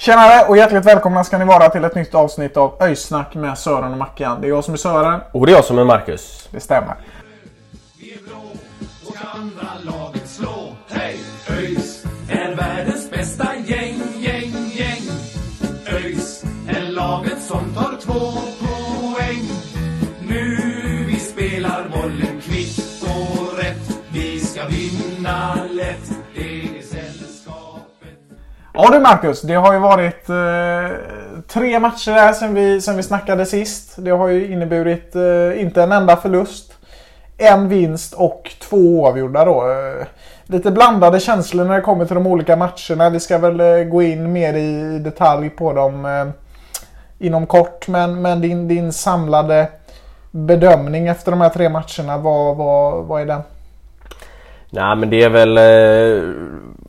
Tjenare och hjärtligt välkomna ska ni vara till ett nytt avsnitt av Öjsnack med Sören och Mackan. Det är jag som är Sören. Och det är jag som är Marcus. Det stämmer. Vi är blå och ska andra laget slå. Hej! ÖIS är världens bästa gäng, gäng, gäng. ÖIS är laget som tar två Ja du Marcus, det har ju varit eh, tre matcher här sen vi, sen vi snackade sist. Det har ju inneburit eh, inte en enda förlust. En vinst och två oavgjorda då. Eh, lite blandade känslor när det kommer till de olika matcherna. Vi ska väl eh, gå in mer i, detalj på dem eh, inom kort. Men, men din, din samlade bedömning efter de här tre matcherna, vad, vad, vad är den? Nej men det är väl... Eh,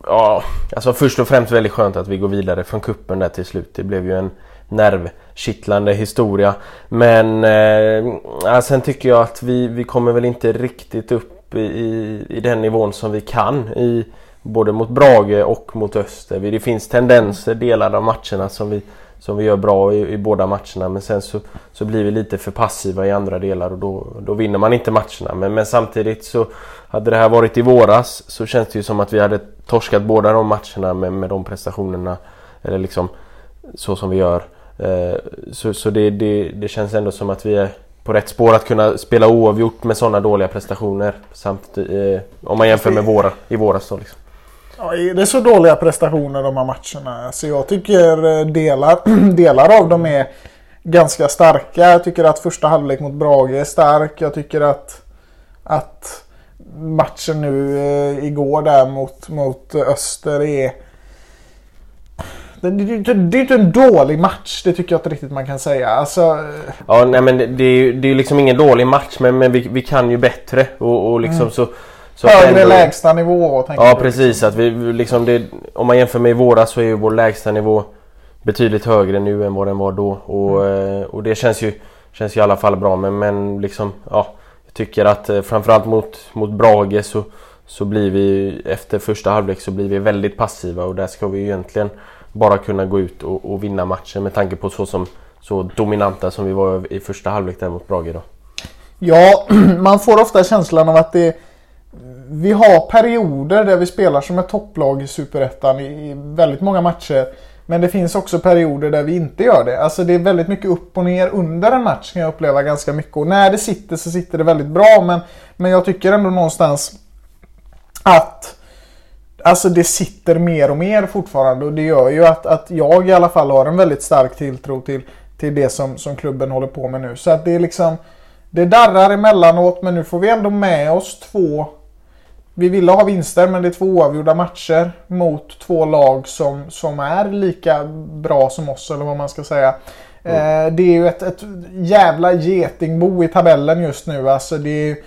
ja, alltså först och främst väldigt skönt att vi går vidare från kuppen där till slut. Det blev ju en nervkittlande historia. Men eh, sen tycker jag att vi, vi kommer väl inte riktigt upp i, i, i den nivån som vi kan. I, både mot Brage och mot Öster. Det finns tendenser delar av matcherna som vi, som vi gör bra i, i båda matcherna. Men sen så, så blir vi lite för passiva i andra delar och då, då vinner man inte matcherna. Men, men samtidigt så hade det här varit i våras så känns det ju som att vi hade torskat båda de matcherna med, med de prestationerna. Eller liksom så som vi gör. Eh, Så, så det, det, det känns ändå som att vi är på rätt spår att kunna spela oavgjort med sådana dåliga prestationer. Samt, eh, om man jämför med våra, i våras då liksom. Ja, är det så dåliga prestationer de här matcherna? Så jag tycker eh, delar, delar av dem är ganska starka. Jag tycker att första halvlek mot Brage är stark. Jag tycker att, att matchen nu eh, igår där mot, mot Öster är... Det, det, det, är inte en dålig match, det tycker jag inte riktigt man kan säga. Alltså, Ja, nej men det, det är ju det är liksom ingen dålig match men, men vi, vi kan ju bättre och, och liksom så... så högre ändå- lägsta nivå. Ja du. precis, att vi liksom det, om man jämför med i våras så är ju vår lägsta nivå betydligt högre nu än vad den var då. Och, eh, och det känns ju, känns ju i alla fall bra men, men liksom, ja. Jag tycker att eh, framförallt mot, mot Brage så, så blir vi efter första halvlek så blir vi väldigt passiva och där ska vi ju egentligen bara kunna gå ut och, och vinna matchen med tanke på så, som, så dominanta som vi var i första halvlek där mot Brage då. Ja, man får ofta känslan av att det... Vi har perioder där vi spelar som ett topplag i Superettan i, i väldigt många matcher. Men det finns också perioder där vi inte gör det. Alltså det är väldigt mycket upp och ner under en match kan jag uppleva ganska mycket. Och när det sitter så sitter det väldigt bra. Men, men jag tycker ändå någonstans att Alltså det sitter mer och mer fortfarande och det gör ju att, att jag i alla fall har en väldigt stark tilltro till, till det som, som klubben håller på med nu. Så att det är liksom Det darrar emellanåt men nu får vi ändå med oss två vi ville ha vinster men det är två oavgjorda matcher mot två lag som, som är lika bra som oss eller vad man ska säga. Eh, det är ju ett, ett jävla getingbo i tabellen just nu. Alltså det är, ju-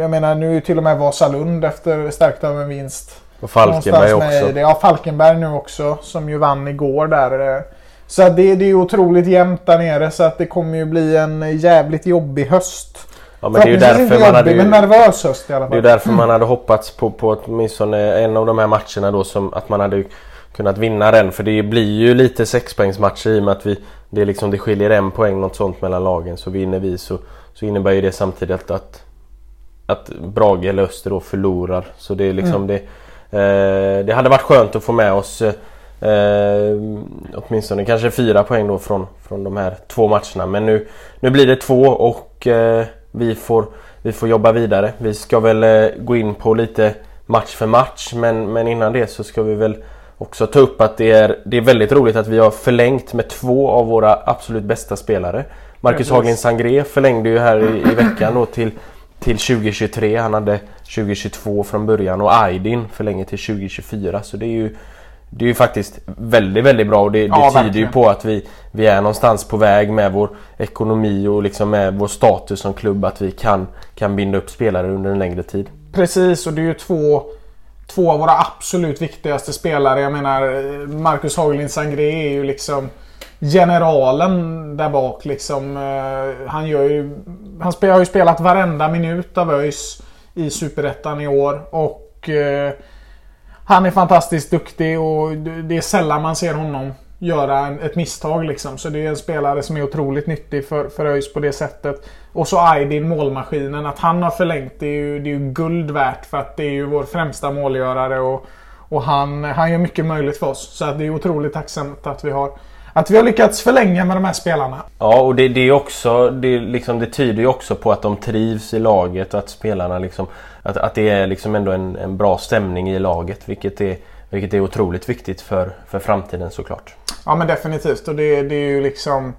jag menar nu är till och med Vasalund efter stärkt av en vinst. Och Falkenberg också. Ja, Falkenberg nu också som ju vann igår där. eh. Så det, det är otroligt jämnt där nere så att det kommer ju bli en jävligt jobbig höst. Ja, men det är ju därför man hade ju... nervös höst i alla Det är ju fall. därför man hade hoppats på, på åtminstone en av de här matcherna då som att man hade kunnat vinna den. För det blir ju lite sexpoängsmatcher i och med att vi, det, är liksom, det skiljer en poäng något sånt mellan lagen. Så vinner vi så, så innebär ju det samtidigt att, att Brage eller Öster då förlorar. Så det är liksom det, eh, det hade varit skönt att få med oss eh, åtminstone kanske fyra poäng då från, från de här två matcherna. Men nu, nu blir det två och eh, vi, får, vi får jobba vidare. Vi ska väl eh, gå in på lite match för match men, men innan det så ska vi väl också ta upp att det är, det är väldigt roligt att vi har förlängt med två av våra absolut bästa spelare. Marcus. Hagen Sangré förlängde ju här i, i veckan då till, till 2023. Han hade 2022 från början och Aydin förlänger till 2024. Så det är ju det är ju faktiskt väldigt, väldigt bra och det, det Ja, tyder ju verkligen. på att vi, vi är någonstans på väg med vår ekonomi och liksom med vår status som klubb att vi kan, kan binda upp spelare under en längre tid. Precis, och det är ju två, två av våra absolut viktigaste spelare. Jag menar, Marcus Haglind Sangré är ju liksom generalen där bak. Liksom. Eh, Han, gör ju, han har ju spelat varenda minut av ÖIS i Superettan i år. Och eh, han är fantastiskt duktig och det är sällan man ser honom göra en, ett misstag. Liksom. Så det är en spelare som är otroligt nyttig för, för ÖIS på det sättet. Och så Aydin, målmaskinen. Att han har förlängt det är, ju, det är ju guld värt för att det är ju vår främsta målgörare. Och, och han, han gör mycket möjligt för oss. Så att det är otroligt tacksamt att vi har att vi har lyckats förlänga med de här spelarna. Ja och det, det är också, det, liksom, det tyder ju också på att de trivs i laget att spelarna liksom Att, att det är liksom ändå en, en bra stämning i laget vilket är, vilket är otroligt viktigt för, för framtiden såklart. Ja men definitivt. Och det, det är ju liksom...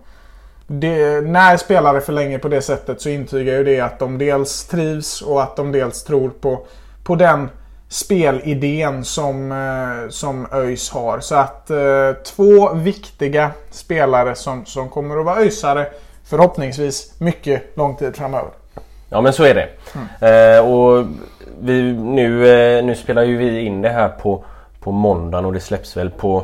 Det, när spelare förlänger på det sättet så intygar ju det att de dels trivs och att de dels tror på, på den spelidén som, eh, som ÖIS har. Så att eh, två viktiga spelare som, som kommer att vara ÖISare förhoppningsvis mycket lång tid framöver. Ja men så är det. Eh, och vi, nu, eh, nu spelar ju vi in det här på, på måndagen och det släpps väl på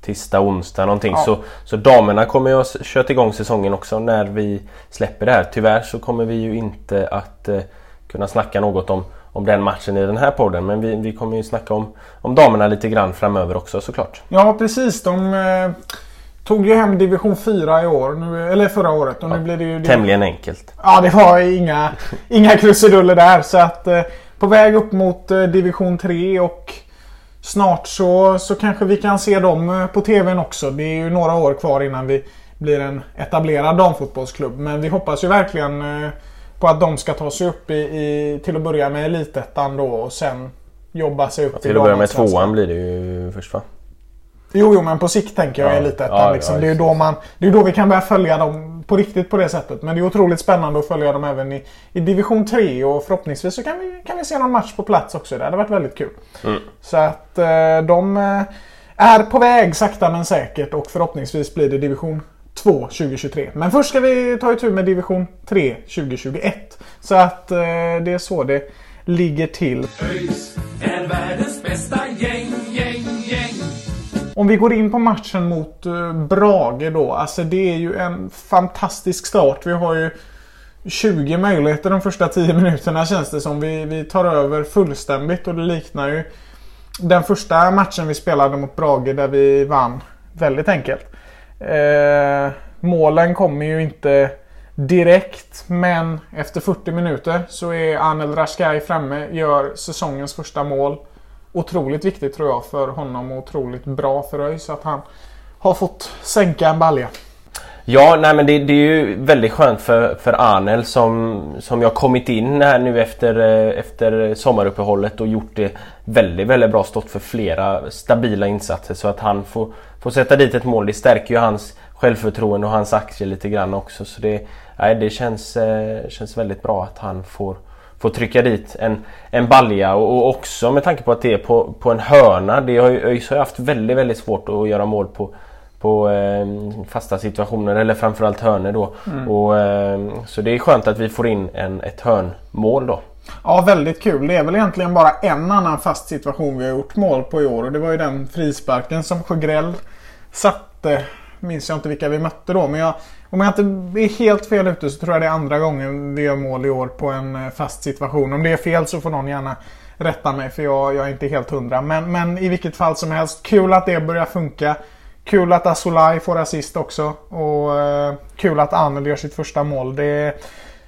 tisdag, onsdag någonting. Ja. Så, så damerna kommer ju att köra igång säsongen också när vi släpper det här. Tyvärr så kommer vi ju inte att eh, kunna snacka något om, om den matchen i den här podden. Men vi, vi kommer ju snacka om, om damerna lite grann framöver också såklart. Ja precis. De eh, tog ju hem division 4 i år. Nu, eller förra året. Och nu blir det ju... Tämligen enkelt. Ja, det var inga, inga krusiduller där. Så att eh, på väg upp mot eh, division 3 och snart så, så kanske vi kan se dem eh, på TVn också. Det är ju några år kvar innan vi blir en etablerad damfotbollsklubb. Men vi hoppas ju verkligen eh, på att de ska ta sig upp i, i till att börja med elitettan då och sen jobba sig upp Till att börja med tvåan blir det ju först va? Jo, jo, men på sikt tänker jag Ja, elitettan. ja, liksom. ja, det, är då man, det är då vi kan börja följa dem på riktigt på det sättet. Men det är otroligt spännande att följa dem även i, i division 3 och förhoppningsvis så kan vi, kan vi se någon match på plats också. Det hade varit väldigt kul. Mm. Så att eh, de eh, är på väg sakta men säkert och förhoppningsvis blir det division 2 2023. Men först ska vi ta itu med division 3 2021. Så att eh, det är så det ligger till. Gäng, gäng, gäng. Om vi går in på matchen mot eh, Brage då. Alltså det är ju en fantastisk start. Vi har ju 20 möjligheter de första 10 minuterna känns det som. Vi, vi tar över fullständigt och det liknar ju den första matchen vi spelade mot Brage där vi vann väldigt enkelt. Eh, målen kommer ju inte direkt men efter 40 minuter så är Anel Rashkai framme, gör säsongens första mål. Otroligt viktigt tror jag för honom och otroligt bra för ÖIS att han har fått sänka en balja. Ja, nej men det, det är ju väldigt skönt för, för Arnel som, som jag kommit in här nu efter, eh, efter sommaruppehållet och gjort det väldigt, väldigt bra. Stått för flera stabila insatser så att han får, får sätta dit ett mål. Det stärker ju hans självförtroende och hans aktier lite grann också. Så det, nej, det känns, eh, känns väldigt bra att han får, får trycka dit en, en balja och, och också med tanke på att det är på, på en hörna. Det har ju, ÖIS har haft väldigt, väldigt svårt att göra mål på på eh, fasta situationer eller framförallt hörnor då. Och, eh, så det är skönt att vi får in en, ett hörnmål då. Ja, väldigt kul. Det är väl egentligen bara en annan fast situation vi har gjort mål på i år och det var ju den frisparken som Sjögrell satte. Minns jag inte vilka vi mötte då men jag, om jag inte är helt fel ute så tror jag det är andra gången vi gör mål i år på en eh, fast situation. Om det är fel så får någon gärna rätta mig för jag, jag är inte helt hundra. Men, men i vilket fall som helst, kul att det börjar funka. Kul att Asolaj får assist också. Och eh, kul att Anel gör sitt första mål. Det,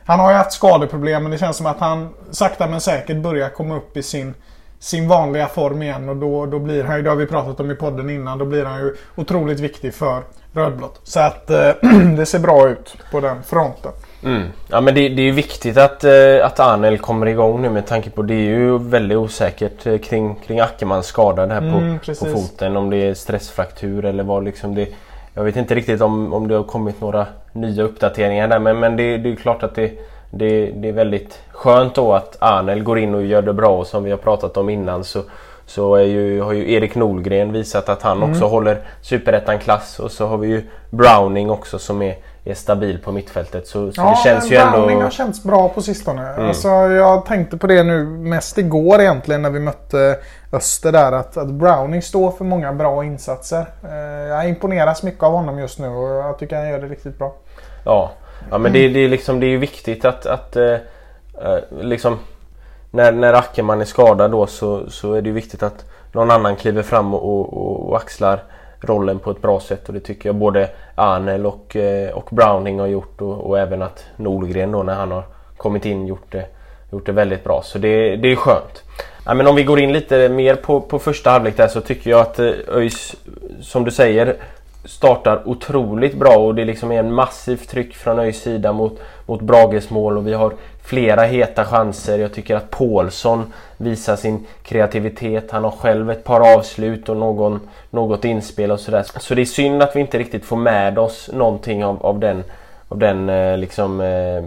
han har ju haft skadeproblem men det känns som att han sakta men säkert börjar komma upp i sin, sin vanliga form igen. Och då, då blir han ju, det har vi pratat om i podden innan, då blir han ju otroligt viktig för rödblått. Så att eh, det ser bra ut på den fronten. Mm. Ja men det, det är viktigt att, eh, att Arnel kommer igång nu med tanke på det är ju väldigt osäkert eh, kring, kring Ackermans skada där på, Mm, på precis. foten. Om det är stressfraktur eller vad liksom det Jag vet inte riktigt om, om det har kommit några nya uppdateringar där men, men det, det är klart att det, det, det är väldigt skönt då att Arnel går in och gör det bra och som vi har pratat om innan så, så är ju, har ju Erik Nolgren visat att han också håller superettan-klass och så har vi ju Browning också som är, är stabil på mittfältet. Så, så Ja, det känns ju ändå... Mm. Browning har känts bra på sistone. Alltså, jag tänkte på det nu mest igår egentligen när vi mötte Öster där. Att, att Browning står för många bra insatser. Eh, jag imponeras mycket av honom just nu och jag tycker han gör det riktigt bra. Ja, ja men det, det, är liksom, det är ju viktigt att, att eh, eh, liksom när, när Ackerman är skadad då så, så är det ju viktigt att någon annan kliver fram och, och, och axlar rollen på ett bra sätt och det tycker jag både Arnel och, eh, och Browning har gjort och, och även att Nolgren då när han har kommit in gjort det, gjort det väldigt bra så det, det är skönt. Ja, men om vi går in lite mer på, på första halvlek där så tycker jag att eh, ÖIS som du säger startar otroligt bra och det liksom är en massivt tryck från ÖIS sida mot, mot Brages mål och vi har flera heta chanser. Jag tycker att Paulsson visar sin kreativitet. Han har själv ett par avslut och någon, något inspel och sådär. Så det är synd att vi inte riktigt får med oss någonting av, av den, av den eh, liksom eh,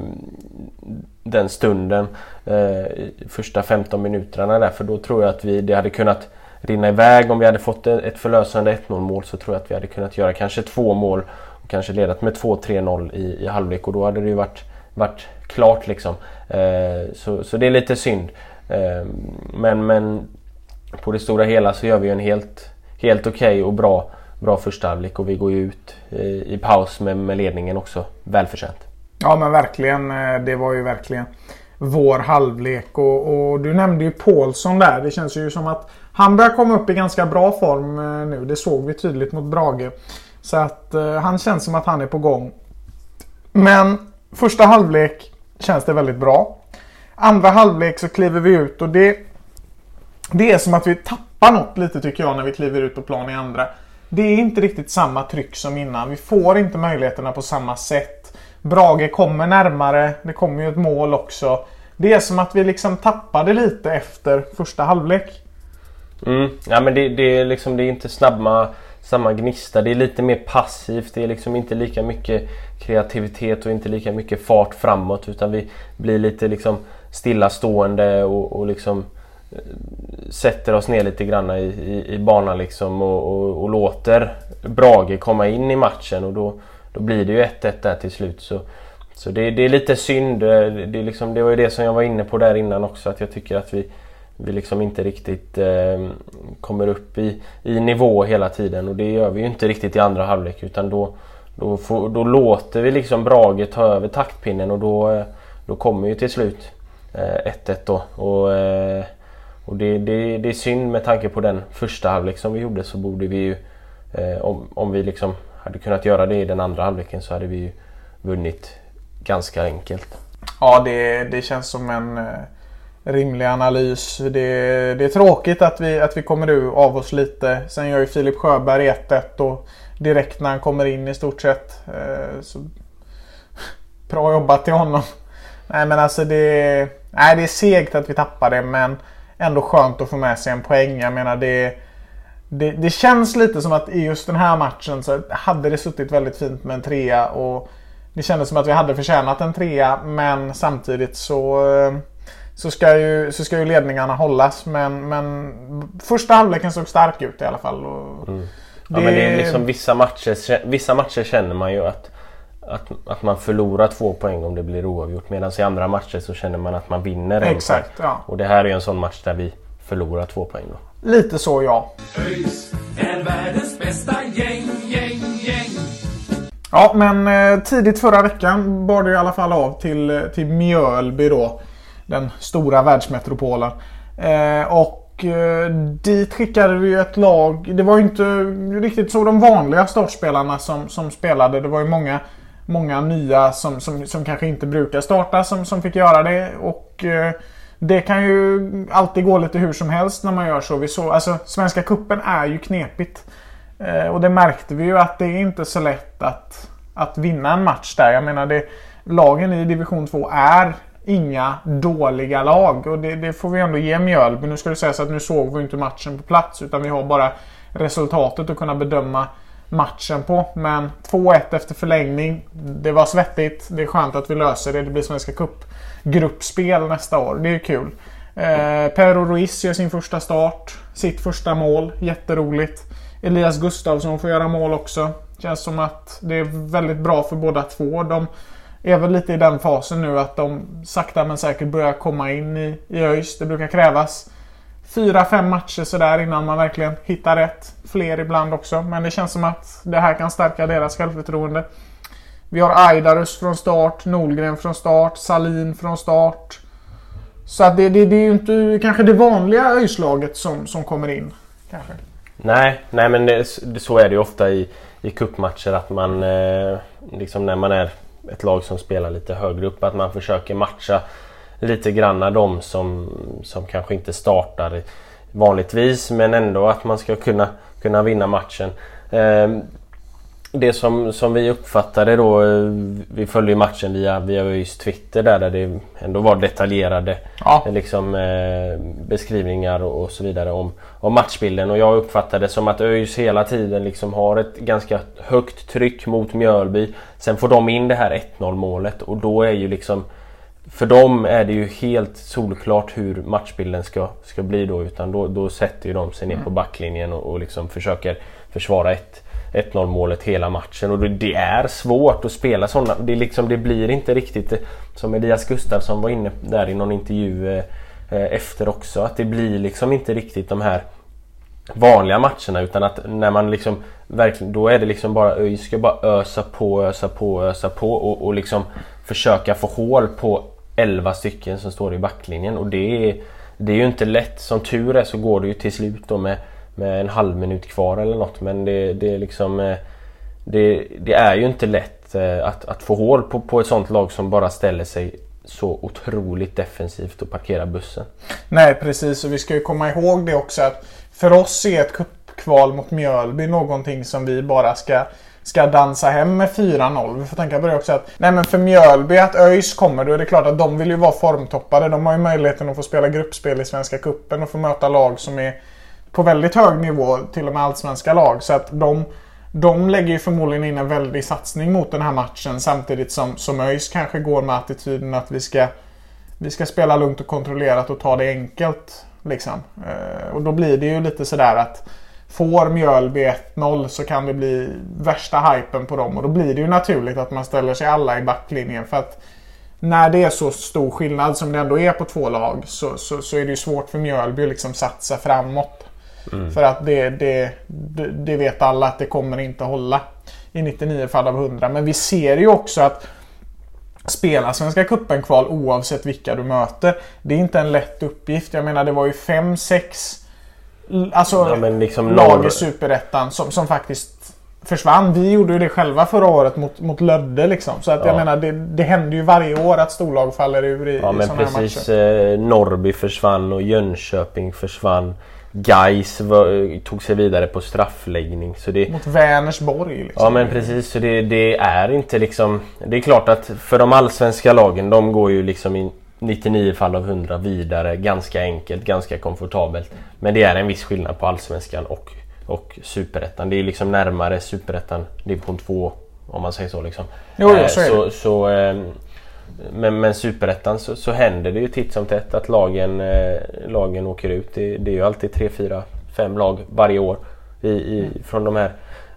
den stunden eh, första 15 minuterna där för då tror jag att vi, det hade kunnat rinna iväg om vi hade fått ett förlösande 1-0 mål så tror jag att vi hade kunnat göra kanske två mål och kanske ledat med 2-3-0 i, i halvlek och då hade det ju varit, varit klart liksom. Eh, så, så det är lite synd. Eh, men, men på det stora hela så gör vi en helt, helt okej okay och bra, bra första halvlek och vi går ju ut i, i paus med, med ledningen också välförtjänt. Ja men verkligen. Eh, det var ju verkligen vår halvlek. Och, och du nämnde ju Paulsson där. Det känns ju som att han börjar komma upp i ganska bra form eh, nu. Det såg vi tydligt mot Brage. Så att eh, han känns som att han är på gång. Men första halvlek känns det väldigt bra. Andra halvlek så kliver vi ut och det, det är som att vi tappar något lite tycker jag när vi kliver ut på plan i andra. Det är inte riktigt samma tryck som innan. Vi får inte möjligheterna på samma sätt. Brage kommer närmare. Det kommer ju ett mål också. Det är som att vi liksom tappade lite efter första halvlek. Mm. Ja, men det, det, är liksom, det är inte snabba, samma gnista. Det är lite mer passivt. Det är liksom inte lika mycket kreativitet och inte lika mycket fart framåt. Utan vi blir lite liksom stillastående och, och liksom eh, sätter oss ner lite grann i, i, i banan liksom och, och, och, låter Brage komma in i matchen. Och då, då blir det ju 1-1 där till slut. Så, så det, det är lite synd. Eh, det, det, liksom, det var ju det som jag var inne på där innan också. Att jag tycker att vi, vi liksom inte riktigt eh, kommer upp i, i nivå hela tiden. Och det gör vi ju inte riktigt i andra halvlek. Utan då, då, får, då låter vi liksom Brage ta över taktpinnen och då, eh, då kommer ju till slut eh, 1-1 då. Och, eh, och det, det, det är synd med tanke på den första halvlek som vi gjorde så borde vi ju eh, om, om vi liksom hade kunnat göra det i den andra halvleken så hade vi ju vunnit ganska enkelt. Ja, det, det känns som en eh, rimlig analys. Det, det är tråkigt att vi, att vi kommer ur av oss lite. Sen gör ju Filip Sjöberg 1-1 och direkt när han kommer in i stort sett. Eh, så, bra jobbat till honom. Nej men alltså det, nej, det är segt att vi tappar det men ändå skönt att få med sig en poäng. Jag menar det, det, det känns lite som att i just den här matchen så hade det suttit väldigt fint med en trea. Och det kändes som att vi hade förtjänat en trea men samtidigt så eh, så ska ju, så ska ju ledningarna hållas. Men, men första halvleken såg stark ut i alla fall. Och Mm. Ja, men det är liksom vissa matcher, vissa matcher känner man ju att, att, att man förlorar två poäng om det blir oavgjort. Medan i andra matcher så känner man att man vinner en Exakt, poäng. ja. Och det här är ju en sån match där vi förlorar två poäng då. Lite så ja. Ja men eh, tidigt förra veckan bar det i alla fall av till, eh, till Mjölby då. Den stora världsmetropolen. Eh, och eh, dit skickade vi ju ett lag. Det var ju inte riktigt så de vanliga startspelarna som, som spelade. Det var ju många, många nya som, som, som kanske inte brukar starta som, som fick göra det. Och eh, det kan ju alltid gå lite hur som helst när man gör så. Vi så alltså, Svenska kuppen är ju knepigt. Eh, och det märkte vi ju att det är inte så lätt att, att vinna en match där. Jag menar, det, lagen i division 2 är inga dåliga lag. Och det, det får vi ändå ge Mjölby. Nu ska det sägas att nu såg vi inte matchen på plats utan vi har bara resultatet att kunna bedöma matchen på. Men 2-1 efter förlängning. Det var svettigt. Det är skönt att vi löser det. Det blir Svenska Cup-gruppspel nästa år. Det är kul. Eh, Pero Ruiz gör sin första start. Sitt första mål. Jätteroligt. Elias Gustavsson får göra mål också. Känns som att det är väldigt bra för båda två. De är väl lite i den fasen nu att de sakta men säkert börjar komma in i, i ÖIS. Det brukar krävas fyra, fem matcher sådär innan man verkligen hittar rätt. Fler ibland också. Men det känns som att det här kan stärka deras självförtroende. Vi har Aidarus från start, Nolgren från start, Salin från start. Så att det, det, det är ju inte kanske det vanliga ÖIS-laget som, som kommer in. Kanske. Nej, nej men det, så är det ju ofta i, i cupmatcher att man eh, liksom när man är ett lag som spelar lite högre upp att man försöker matcha lite granna de som, som kanske inte startar vanligtvis men ändå att man ska kunna, kunna vinna matchen. Ehm, Eh, det som, som vi uppfattade då, eh, vi följde matchen via, via ÖIS Twitter där, där det ändå var detaljerade Ja. liksom, eh, beskrivningar och, och så vidare om, om matchbilden. Och jag uppfattade det som att ÖIS hela tiden liksom har ett ganska högt tryck mot Mjölby. Sen får de in det här 1-0 målet och då är ju liksom för dem är det ju helt solklart hur matchbilden ska, ska bli då. Utan då, då sätter ju de sig ner på backlinjen och, och liksom försöker försvara ett 1-0 målet hela matchen och det- är svårt att spela sådana. Det, liksom, det blir inte riktigt som Elias Gustafsson var inne där i någon intervju eh, eh, efter också. Att det blir liksom inte riktigt de här vanliga matcherna utan att när man liksom verkligen, då är det liksom bara vi ska bara ösa på, ösa på, ösa på och, och liksom försöka få hål på 11 stycken som står i backlinjen och det är, det är ju inte lätt. Som tur är så går det ju till slut då med, med en halv minut kvar eller något men det, det är liksom eh, det, det är ju inte lätt eh, att, att få hål på, på ett sånt lag som bara ställer sig så otroligt defensivt och parkerar bussen. Nej precis och vi ska ju komma ihåg det också att för oss är ett cupkval mot Mjölby någonting som vi bara ska ska dansa hem med 4-0. Vi får tänka på det också att nej men för Mjölby att ÖIS kommer då är det klart att de vill ju vara formtoppade. De har ju möjligheten att få spela gruppspel i Svenska Cupen och få möta lag som är på väldigt hög nivå, till och med allsvenska lag. Så att de, de lägger ju förmodligen in en väldig satsning mot den här matchen samtidigt som, som ÖIS kanske går med attityden att vi ska vi ska spela lugnt och kontrollerat och ta det enkelt. Liksom. Eh, och då blir det ju lite sådär att Får Mjölby 1-0 så kan det bli värsta hypen på dem och då blir det ju naturligt att man ställer sig alla i backlinjen för att när det är så stor skillnad som det ändå är på två lag så, så, så är det ju svårt för Mjölby att liksom satsa framåt. För att det, det, det, vet alla att det kommer inte hålla i 99 fall av 100. Men vi ser ju också att spela Svenska Cupen-kval oavsett vilka du möter. Det är inte en lätt uppgift. Jag menar det var ju 5-6 alltså, Ja, men liksom lag i Superettan som, som faktiskt försvann. Vi gjorde ju det själva förra året mot, mot Lödde liksom. Så att jag Ja. menar det, det händer ju varje år att storlag faller ur i, Ja i men sådana här precis. matcher. Eh, Norrby försvann och Jönköping försvann. Gais tog sig vidare på straffläggning. Så det, Mot Vänersborg liksom. Ja men precis, så det, det är inte liksom... Det är klart att för de allsvenska lagen, de går ju liksom i 99 fall av 100 vidare ganska enkelt, ganska komfortabelt. Men det är en viss skillnad på allsvenskan och, och superettan. Det är liksom närmare superettan division 2 om man säger så liksom. Jo, jo, Eh, så så, så, ehm, men, men superettan så, så händer det ju titt som tätt att lagen, eh, lagen åker ut. Det, det är ju alltid 3, 4, 5 lag varje år i, i, från de här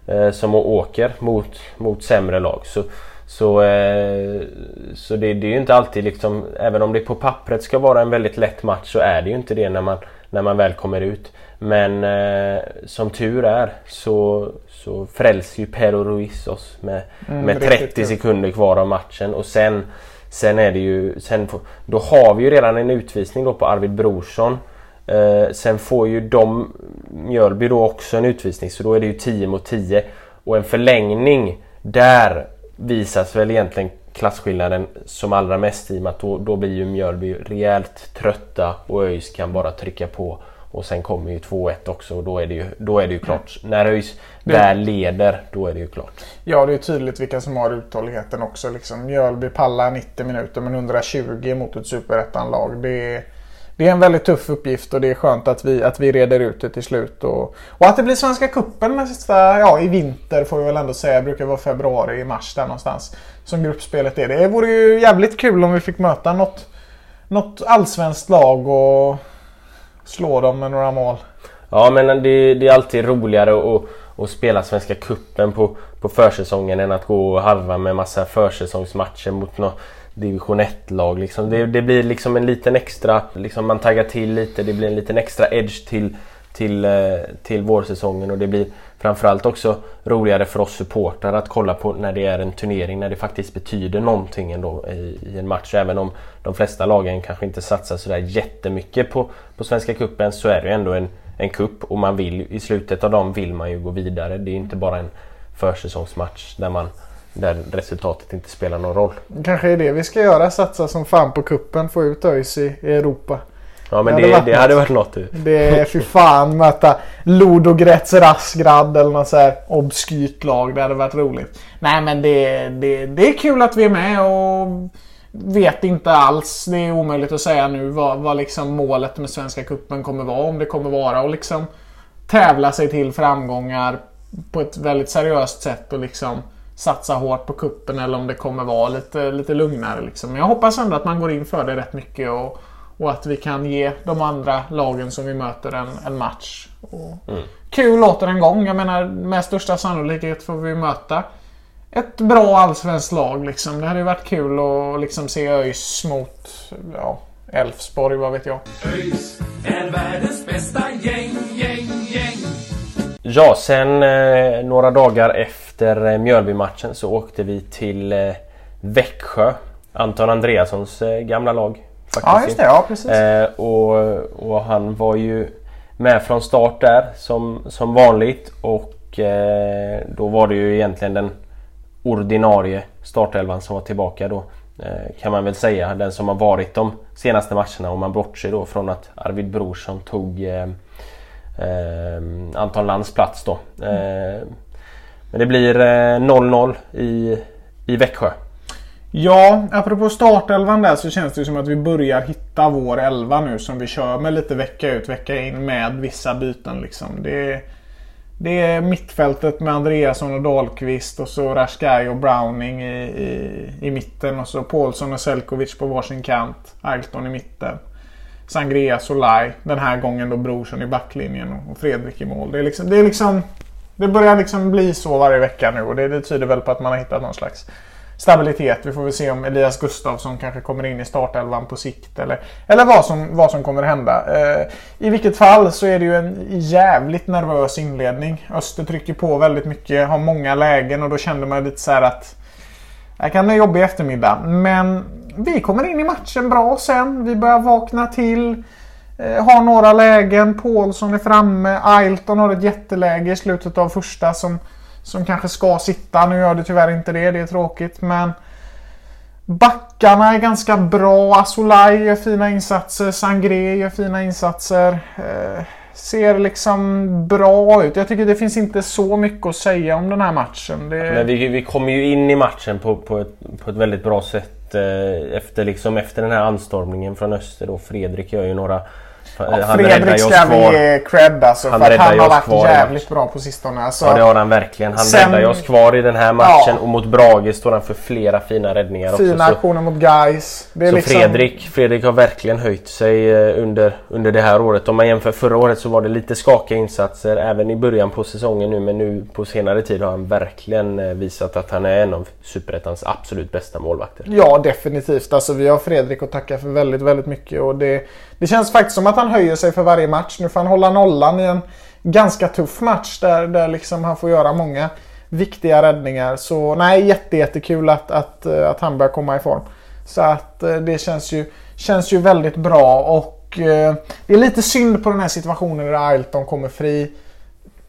eh, som åker mot, mot sämre lag. Så, så, eh, så det, det är ju inte alltid liksom, även om det på pappret ska vara en väldigt lätt match så är det ju inte det när man, när man väl kommer ut. Men eh, som tur är så, så frälser ju Pero Ruiz oss med, med riktigt 30 kul. sekunder kvar av matchen och sen Sen är det ju, sen får, då har vi ju redan en utvisning då på Arvid Brorsson. Eh, sen får ju de, Mjölby då också en utvisning så då är det ju 10 mot 10. Och en förlängning, där visas väl egentligen klasskillnaden som allra mest i och med att då, då blir ju Mjölby rejält trötta och ÖIS kan bara trycka på. Och sen kommer ju 2-1 också och då är det ju, då är det ju klart. När ÖIS väl leder, då är det ju klart. Ja, det är tydligt vilka som har uthålligheten också. Liksom. Mjölby pallar 90 minuter men 120 mot ett superettan-lag. Det är, det är en väldigt tuff uppgift och det är skönt att vi, att vi reder ut det till slut. Och, och att det blir Svenska Cupen nästa, ja i vinter får vi väl ändå säga. Det brukar vara februari, mars där någonstans. Som gruppspelet är. Det vore ju jävligt kul om vi fick möta något, något allsvenskt lag och slå dem med några mål. Ja men det, det är alltid roligare att, att spela Svenska Kuppen på, på försäsongen än att gå och harva med massa försäsongsmatcher mot något division 1-lag. Liksom. Det, det, blir liksom en liten extra, liksom man taggar till lite, det blir en liten extra edge till, till, eh, till vårsäsongen och det blir framförallt också roligare för oss supportrar att kolla på när det är en turnering, när det faktiskt betyder någonting ändå i, i en match. Även om de flesta lagen kanske inte satsar sådär jättemycket på, på Svenska Cupen så är det ändå en, en kupp och man vill, i slutet av dem vill man ju gå vidare. Det är inte bara en försäsongsmatch där man där resultatet inte spelar någon roll. Kanske är det vi ska göra. Satsa som fan på kuppen Få ut ÖIS i Europa. Ja men det, det, hade, det hade varit något. Det är fy fan möta Ludogorets Rasgrad eller något så här obskyrt lag. Det hade varit roligt. Nej men det, det, det är kul att vi är med och vet inte alls. Det är omöjligt att säga nu vad, vad liksom målet med Svenska Kuppen kommer vara. Om det kommer vara att liksom tävla sig till framgångar på ett väldigt seriöst sätt och liksom satsa hårt på kuppen eller om det kommer vara lite, lite lugnare. Liksom. Men jag hoppas ändå att man går in för det rätt mycket och, och att vi kan ge de andra lagen som vi möter en, en match. Och mm. Kul låter en gång. Jag menar med största sannolikhet får vi möta ett bra allsvenskt lag. Liksom. Det hade ju varit kul att liksom, se ÖIS mot ja, Elfsborg, vad vet jag. ÖIS är världens bästa gäng, gäng, gäng. Ja, sen eh, några dagar efter efter eh, Mjölby-matchen så åkte vi till eh, Växjö. Anton Andreassons eh, gamla lag. Faktiskt. Ja, just det. Ja, precis. och, och han var ju med från start där som, som vanligt. Och då var det ju egentligen den ordinarie startelvan som var tillbaka då. Kan man väl säga. Den som har varit de senaste matcherna om man bortser då från att Arvid Brorsson tog eh, Anton Lands plats då. Mm. Men det blir 0-0 eh, i, i Växjö. Ja, apropå startelvan där så känns det som att vi börjar hitta vår elva nu som vi kör med lite vecka ut vecka in med vissa byten liksom. Det är, det är mittfältet med Andreasson och Dahlqvist och så Rashkai och Browning i, i, i mitten och så Paulsson och Selkovic på varsin kant. Ailton i mitten. Sangria Solai. Den här gången då Brorsson i backlinjen och Fredrik i mål. Det är liksom, det är liksom det börjar liksom bli så varje vecka nu och det, det tyder väl på att man har hittat någon slags stabilitet. Vi får väl se om Elias Gustafsson kanske kommer in i startelvan på sikt eller, eller vad, som, vad som kommer hända. Eh, I vilket fall så är det ju en jävligt nervös inledning. Öster trycker på väldigt mycket, har många lägen och då kände man lite så här att det kan bli en jobbig eftermiddag. Men vi kommer in i matchen bra sen. Vi börjar vakna till. Eh, har några lägen. Paulsson är framme. Ailton har ett jätteläge i slutet av första som, som kanske ska sitta. Nu gör det tyvärr inte det. Det är tråkigt. Men backarna är ganska bra. Asolaj gör fina insatser. Sangré gör fina insatser. Eh, ser liksom bra ut. Jag tycker det finns inte så mycket att säga om den här matchen. Det... Men vi, vi kommer ju in i matchen på, på, ett, på ett väldigt bra sätt. Eh, efter, liksom, efter den här anstormningen från öster. Då. Fredrik gör ju några Ja, han Fredrik ska vi cred alltså. Han för att han har varit jävligt bra på sistone. Alltså, ja det har han verkligen. Han sen, räddar oss kvar i den här matchen. Ja. Och mot Brage står han för flera fina räddningar fina också. Fina aktioner mot guys. så liksom... Fredrik, Fredrik har verkligen höjt sig eh, under, under det här året. Om man jämför förra året så var det lite skakiga insatser även i början på säsongen nu. Men nu på senare tid har han verkligen eh, visat att han är en av Superettans absolut bästa målvakter. Ja definitivt. Alltså vi har Fredrik att tacka för väldigt, väldigt mycket. Och det, det känns faktiskt som att han höjer sig för varje match. Nu får han hålla nollan i en ganska tuff match där, där liksom han får göra många viktiga räddningar. Så nej, jätte, jättekul att, att, eh, att han börjar komma i form. Så att eh, det känns ju, känns ju väldigt bra och eh, det är lite synd på den här situationen där Ailton kommer fri.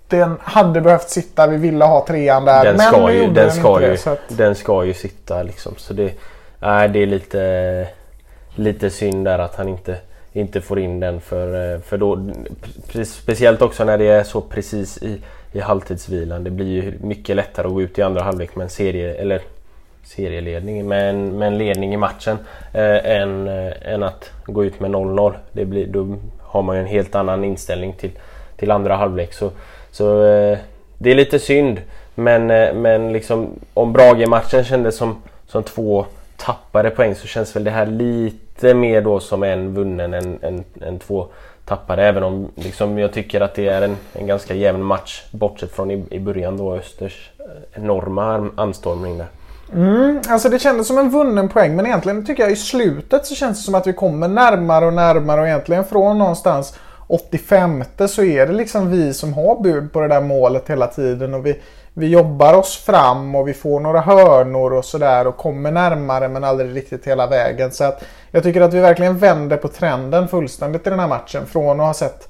Den hade behövt sitta, vi ville ha trean där. Den men ska, ju, den, den ska, ju, det, att... den ska ju sitta liksom. Så det, nej, det är lite, lite synd där att han inte inte får in den för, eh, för då Speciellt också när det är så precis i, i halvtidsvilan. Det blir ju mycket lättare att gå ut i andra halvlek med en serie eller serieledning med en, med en ledning i matchen eh, än, eh, än att gå ut med 0-0. Det blir, då har man ju en helt annan inställning till, till andra halvlek. Så, så eh, det är lite synd. Men, eh, men liksom, om Brage-matchen kändes som, som två tappade poäng så känns väl det här lite mer då som en vunnen än, än, än två tappade. Även om liksom, jag tycker att det är en, en ganska jämn match bortsett från i, i början då Östers eh, enorma anstormning där. Mm, alltså det kändes som en vunnen poäng men egentligen tycker jag i slutet så känns det som att vi kommer närmare och närmare och egentligen från någonstans 85 så är det liksom vi som har bud på det där målet hela tiden och vi, vi jobbar oss fram och vi får några hörnor och sådär och kommer närmare men aldrig riktigt hela vägen. Så att jag tycker att vi verkligen vänder på trenden fullständigt i den här matchen. Från att ha sett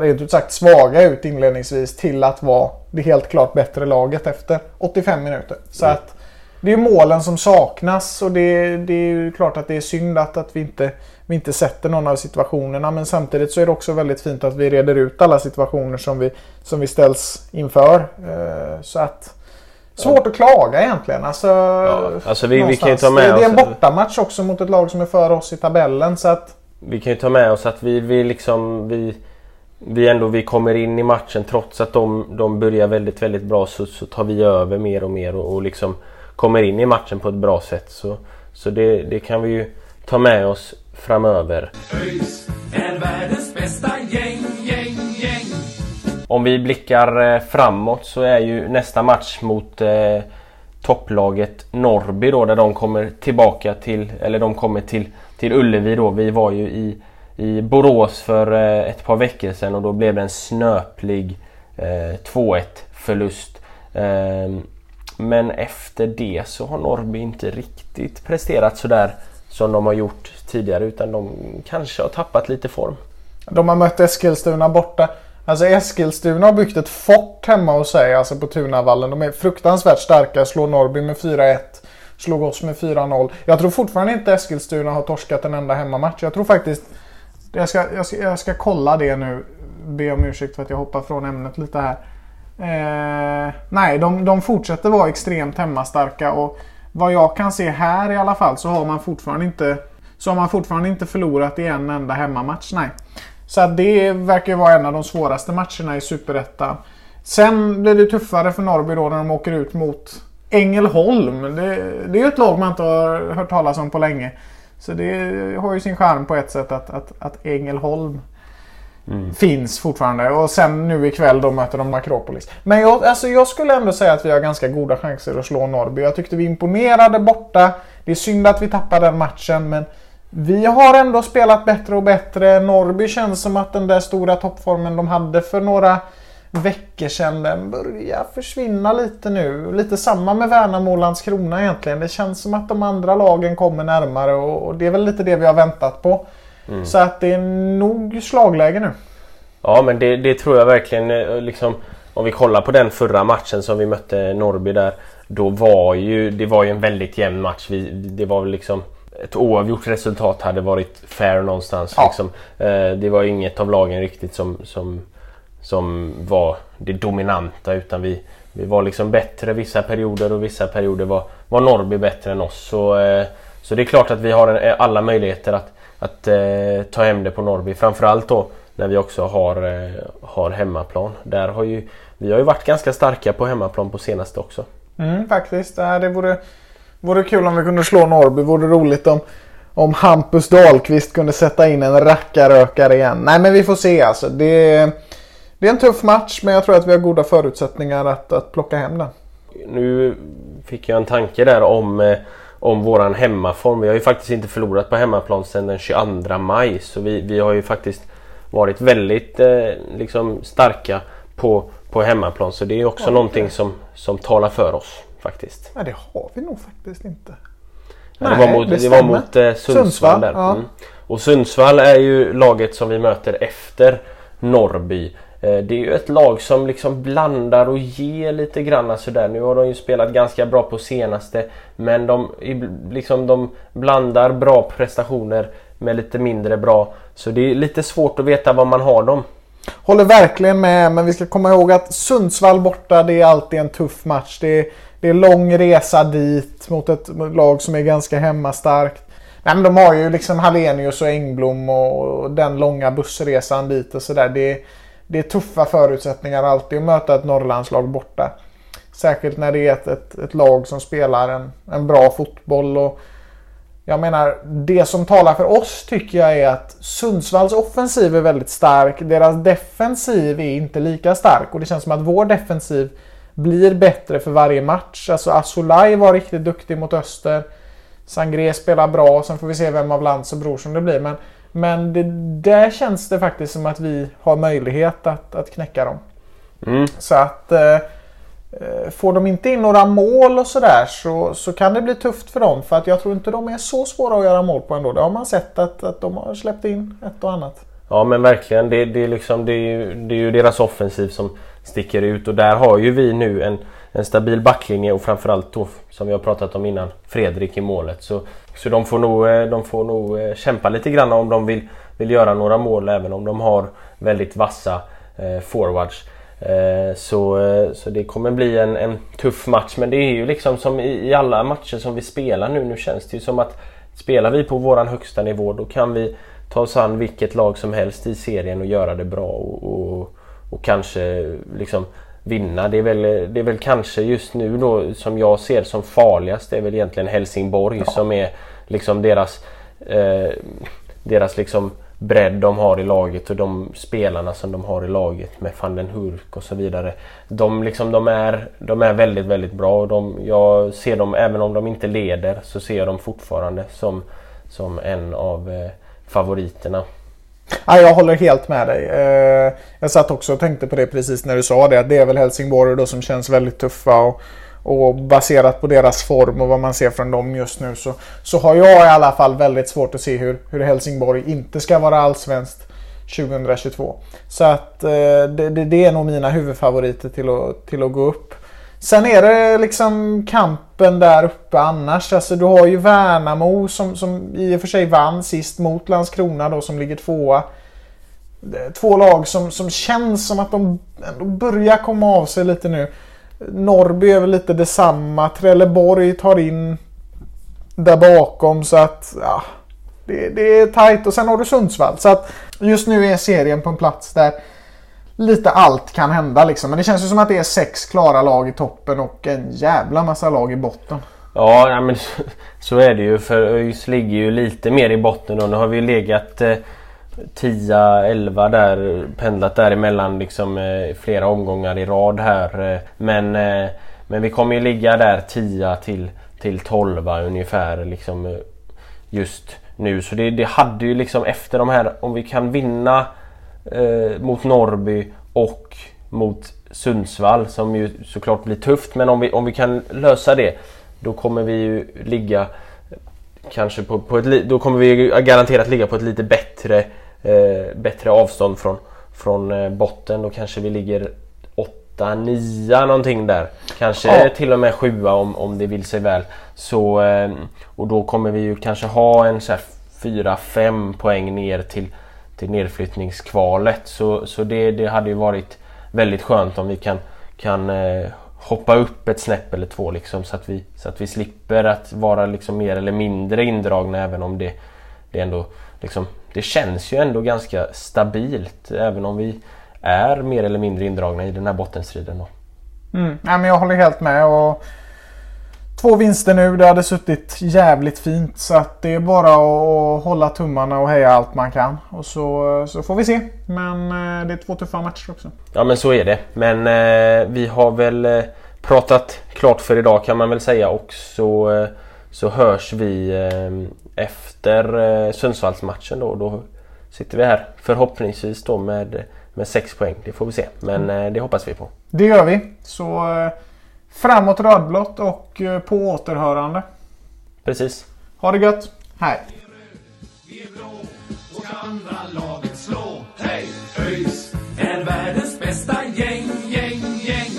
rent ut sagt svaga ut inledningsvis till att vara det helt klart bättre laget efter 85 minuter. Så Mm. att det är målen som saknas och det, det är ju klart att det är synd att, att vi, inte, vi inte sätter någon av situationerna. Men samtidigt så är det också väldigt fint att vi reder ut alla situationer som vi, som vi ställs inför. Eh, Så att Svårt att klaga egentligen. Alltså, alltså vi- vi kan ju ta med det, det är en bortamatch också mot ett lag som är före oss i tabellen. Så att, Vi kan ju ta med oss att vi, vi liksom vi, vi ändå vi kommer in i matchen trots att de, de börjar väldigt väldigt bra så, så tar vi över mer och mer och, och liksom kommer in i matchen på ett bra sätt. Så, så det, det kan vi ju ta med oss framöver. ÖIS är världens bästa gäng, gäng, gäng. Om vi blickar eh, framåt så är ju nästa match mot eh, topplaget Norrby då där de kommer tillbaka till, eller de kommer till, till Ullevi då. Vi var ju i, i Borås för eh, ett par veckor sedan och då blev det en snöplig eh, 2-1 förlust. Eh, men efter det så har Norrby inte riktigt presterat sådär som de har gjort tidigare utan de kanske har tappat lite form. De har mött Eskilstuna borta. Alltså Eskilstuna har byggt ett fort hemma hos sig, alltså på Tunavallen. De är fruktansvärt starka, slår Norrby med 4-1. Slog oss med 4-0. Jag tror fortfarande inte Eskilstuna har torskat en enda hemmamatch. Jag tror faktiskt... Jag ska, jag ska, jag ska kolla det nu. Be om ursäkt för att jag hoppar från ämnet lite här. Eh, nej, de, de fortsätter vara extremt hemmastarka och vad jag kan se här i alla fall så har man fortfarande inte så har man fortfarande inte förlorat i en enda hemmamatch. Nej. Så att det verkar ju vara en av de svåraste matcherna i Superettan. Sen blir det tuffare för Norrby då när de åker ut mot Ängelholm. Det, det är ju ett lag man inte har hört talas om på länge. Så det har ju sin charm på ett sätt att, att, att Ängelholm Mm. finns fortfarande. Och sen nu ikväll då möter de Akropolis. Men jag, alltså jag skulle ändå säga att vi har ganska goda chanser att slå Norrby. Jag tyckte vi imponerade borta. Det är synd att vi tappade den matchen men vi har ändå spelat bättre och bättre. Norrby känns som att den där stora toppformen de hade för några veckor sedan den börjar försvinna lite nu. Lite samma med Värnamo och Landskrona egentligen. Det känns som att de andra lagen kommer närmare och, och det är väl lite det vi har väntat på. Så att det är nog slagläge nu. Ja men det, det tror jag verkligen. eh, Liksom, om vi kollar på den förra matchen som vi mötte Norrby där. Då var ju det var ju en väldigt jämn match. Vi, det var liksom ett oavgjort resultat hade varit fair någonstans. Ja. Liksom. Eh, det var inget av lagen riktigt som, som, som var det dominanta utan vi, vi var liksom bättre vissa perioder och vissa perioder var, var Norrby bättre än oss. Så, eh, så det är klart att vi har en, alla möjligheter att, att eh, ta hem det på Norrby. Framförallt då när vi också har, eh, har hemmaplan. Där har ju, vi har ju varit ganska starka på hemmaplan på senaste också. Mm, faktiskt. Det vore, vore kul om vi kunde slå Norrby. Vore roligt om, om Hampus Dahlqvist kunde sätta in en rackarökare igen. Nej men vi får se alltså. Det, det är en tuff match men jag tror att vi har goda förutsättningar att, att plocka hem den. Nu fick jag en tanke där om, eh, om våran hemmaform. Vi har ju faktiskt inte förlorat på hemmaplan sedan den 22 maj. Så vi, vi har ju faktiskt varit väldigt eh, liksom starka på, på hemmaplan. Så det är också Ja, någonting som, som talar för oss faktiskt. Nej det har vi nog faktiskt inte. Ja, det var mot, det var stämmer. mot eh, Sundsvall, Sundsvall, där. ja. Mm. Och Sundsvall är ju laget som vi möter efter Norrby. Eh, det är ju ett lag som liksom blandar och ger lite grann alltså sådär. Nu har de ju spelat ganska bra på senaste. Men de, liksom, de blandar bra prestationer med lite mindre bra. Så det är lite svårt att veta var man har dem. Håller verkligen med men vi ska komma ihåg att Sundsvall borta det är alltid en tuff match. Det är, det det är lång resa dit mot ett lag som är ganska hemmastarkt. Nej, men de har ju liksom Hallenius och Engblom och den långa bussresan dit och sådär. Det, det är tuffa förutsättningar alltid att möta ett Norrlandslag borta. Särskilt när det är ett, ett, ett lag som spelar en, en bra fotboll. Och jag menar, det som talar för oss tycker jag är att Sundsvalls offensiv är väldigt stark. Deras defensiv är inte lika stark och det känns som att vår defensiv blir bättre för varje match. Alltså Asolaj var riktigt duktig mot Öster. Sangré spelar bra, sen får vi se vem av Lantz och Bror som det blir. Men, men det, där känns det faktiskt som att vi har möjlighet att, att knäcka dem. Mm. Så att eh, eh, får de inte in några mål och sådär så, så kan det bli tufft för dem. För att jag tror inte de är så svåra att göra mål på ändå. Det har man sett att, att de har släppt in ett och annat. Ja men verkligen. Det, det, är, liksom, det, är, ju, det är ju deras offensiv som sticker ut och där har ju vi nu en, en stabil backlinje och framförallt då som vi har pratat om innan Fredrik i målet. Så, så de får nog, eh, de får nog eh, kämpa lite grann om de vill, vill göra några mål även om de har väldigt vassa eh, forwards. Eh, så, eh, så det kommer bli en, en tuff match men det är ju liksom som i, i alla matcher som vi spelar nu. Nu känns det ju som att spelar vi på våran högsta nivå då kan vi ta oss an vilket lag som helst i serien och göra det bra och, och, och kanske liksom vinna. Det är, väl, det är väl kanske just nu då som jag ser som farligast det är väl egentligen Helsingborg ja. som är liksom deras eh, deras liksom bredd de har i laget och de spelarna som de har i laget med van den Hurk och så vidare. De, liksom, de, är, de är väldigt, väldigt bra. Och de, jag ser dem, även om de inte leder, så ser jag dem fortfarande som, som en av eh, favoriterna. Ja, jag håller helt med dig. Eh, jag satt också och tänkte på det precis när du sa det. Att det är väl Helsingborg då som känns väldigt tuffa. Och, och baserat på deras form och vad man ser från dem just nu så, så har jag i alla fall väldigt svårt att se hur, hur Helsingborg inte ska vara allsvenskt 2022. Så att eh, det, det, det, är nog mina huvudfavoriter till att, till att gå upp. Sen är det liksom kampen där uppe annars. Alltså du har ju Värnamo som, som i och för sig vann sist mot Landskrona då som ligger tvåa. Två lag som, som känns som att de ändå börjar komma av sig lite nu. Norrby är väl lite detsamma. Trelleborg tar in där bakom så att ja, det, det är tajt. Och sen har du Sundsvall. Så att just nu är serien på en plats där lite allt kan hända liksom. Men det känns ju som att det är sex klara lag i toppen och en jävla massa lag i botten. Ja, men så är det ju. För ÖIS ligger ju lite mer i botten då. nu har vi legat eh, 10-11 där, pendlat däremellan liksom eh, flera omgångar i rad här. Eh, men, eh, men vi kommer ju ligga där 10 till, till 12 ungefär liksom eh, just nu. Så det, det hade ju liksom efter de här, om vi kan vinna eh, mot Norrby och mot Sundsvall som ju såklart blir tufft. Men om vi, om vi kan lösa det då kommer vi ju ligga kanske på, på ett, då kommer vi garanterat ligga på ett lite bättre eh, bättre avstånd från, från eh, botten. Då kanske vi ligger 8, 9 någonting där. Kanske ja. till och med 7 om, om det vill sig väl. Så, eh, och då kommer vi ju kanske ha en 4-5 poäng ner till, till nedflyttningskvalet. Så, så det, det hade ju varit väldigt skönt om vi kan, kan eh, hoppa upp ett snäpp eller två liksom, så, att vi, så att vi slipper att vara liksom mer eller mindre indragna även om det, det ändå liksom, det känns ju ändå ganska stabilt även om vi är mer eller mindre indragna i den här bottenstriden. Då. Mm. Ja, men jag håller helt med. Och två vinster nu, det hade suttit jävligt fint. Så att det är bara att hålla tummarna och heja allt man kan. Och så, så får vi se. Men eh, det är två tuffa matcher också. Ja men så är det. Men eh, vi har väl eh, pratat klart för idag kan man väl säga. Och så, eh, så hörs vi eh, efter eh, Sundsvallsmatchen då, då sitter vi här förhoppningsvis då med, med 6 poäng. Det får vi se, men mm. det hoppas vi på. Det gör vi. Så Framåt rödblått och eh, på återhörande. Precis. Ha det gött. Hej. Vi är blå och ska andra laget slå. Hej! ÖIS är världens bästa gäng, gäng, gäng.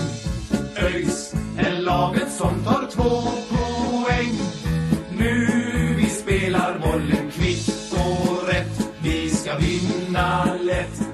ÖIS är laget som tar två poäng. Nu vi spelar bollen kvitt och rätt. Vi ska vinna lätt.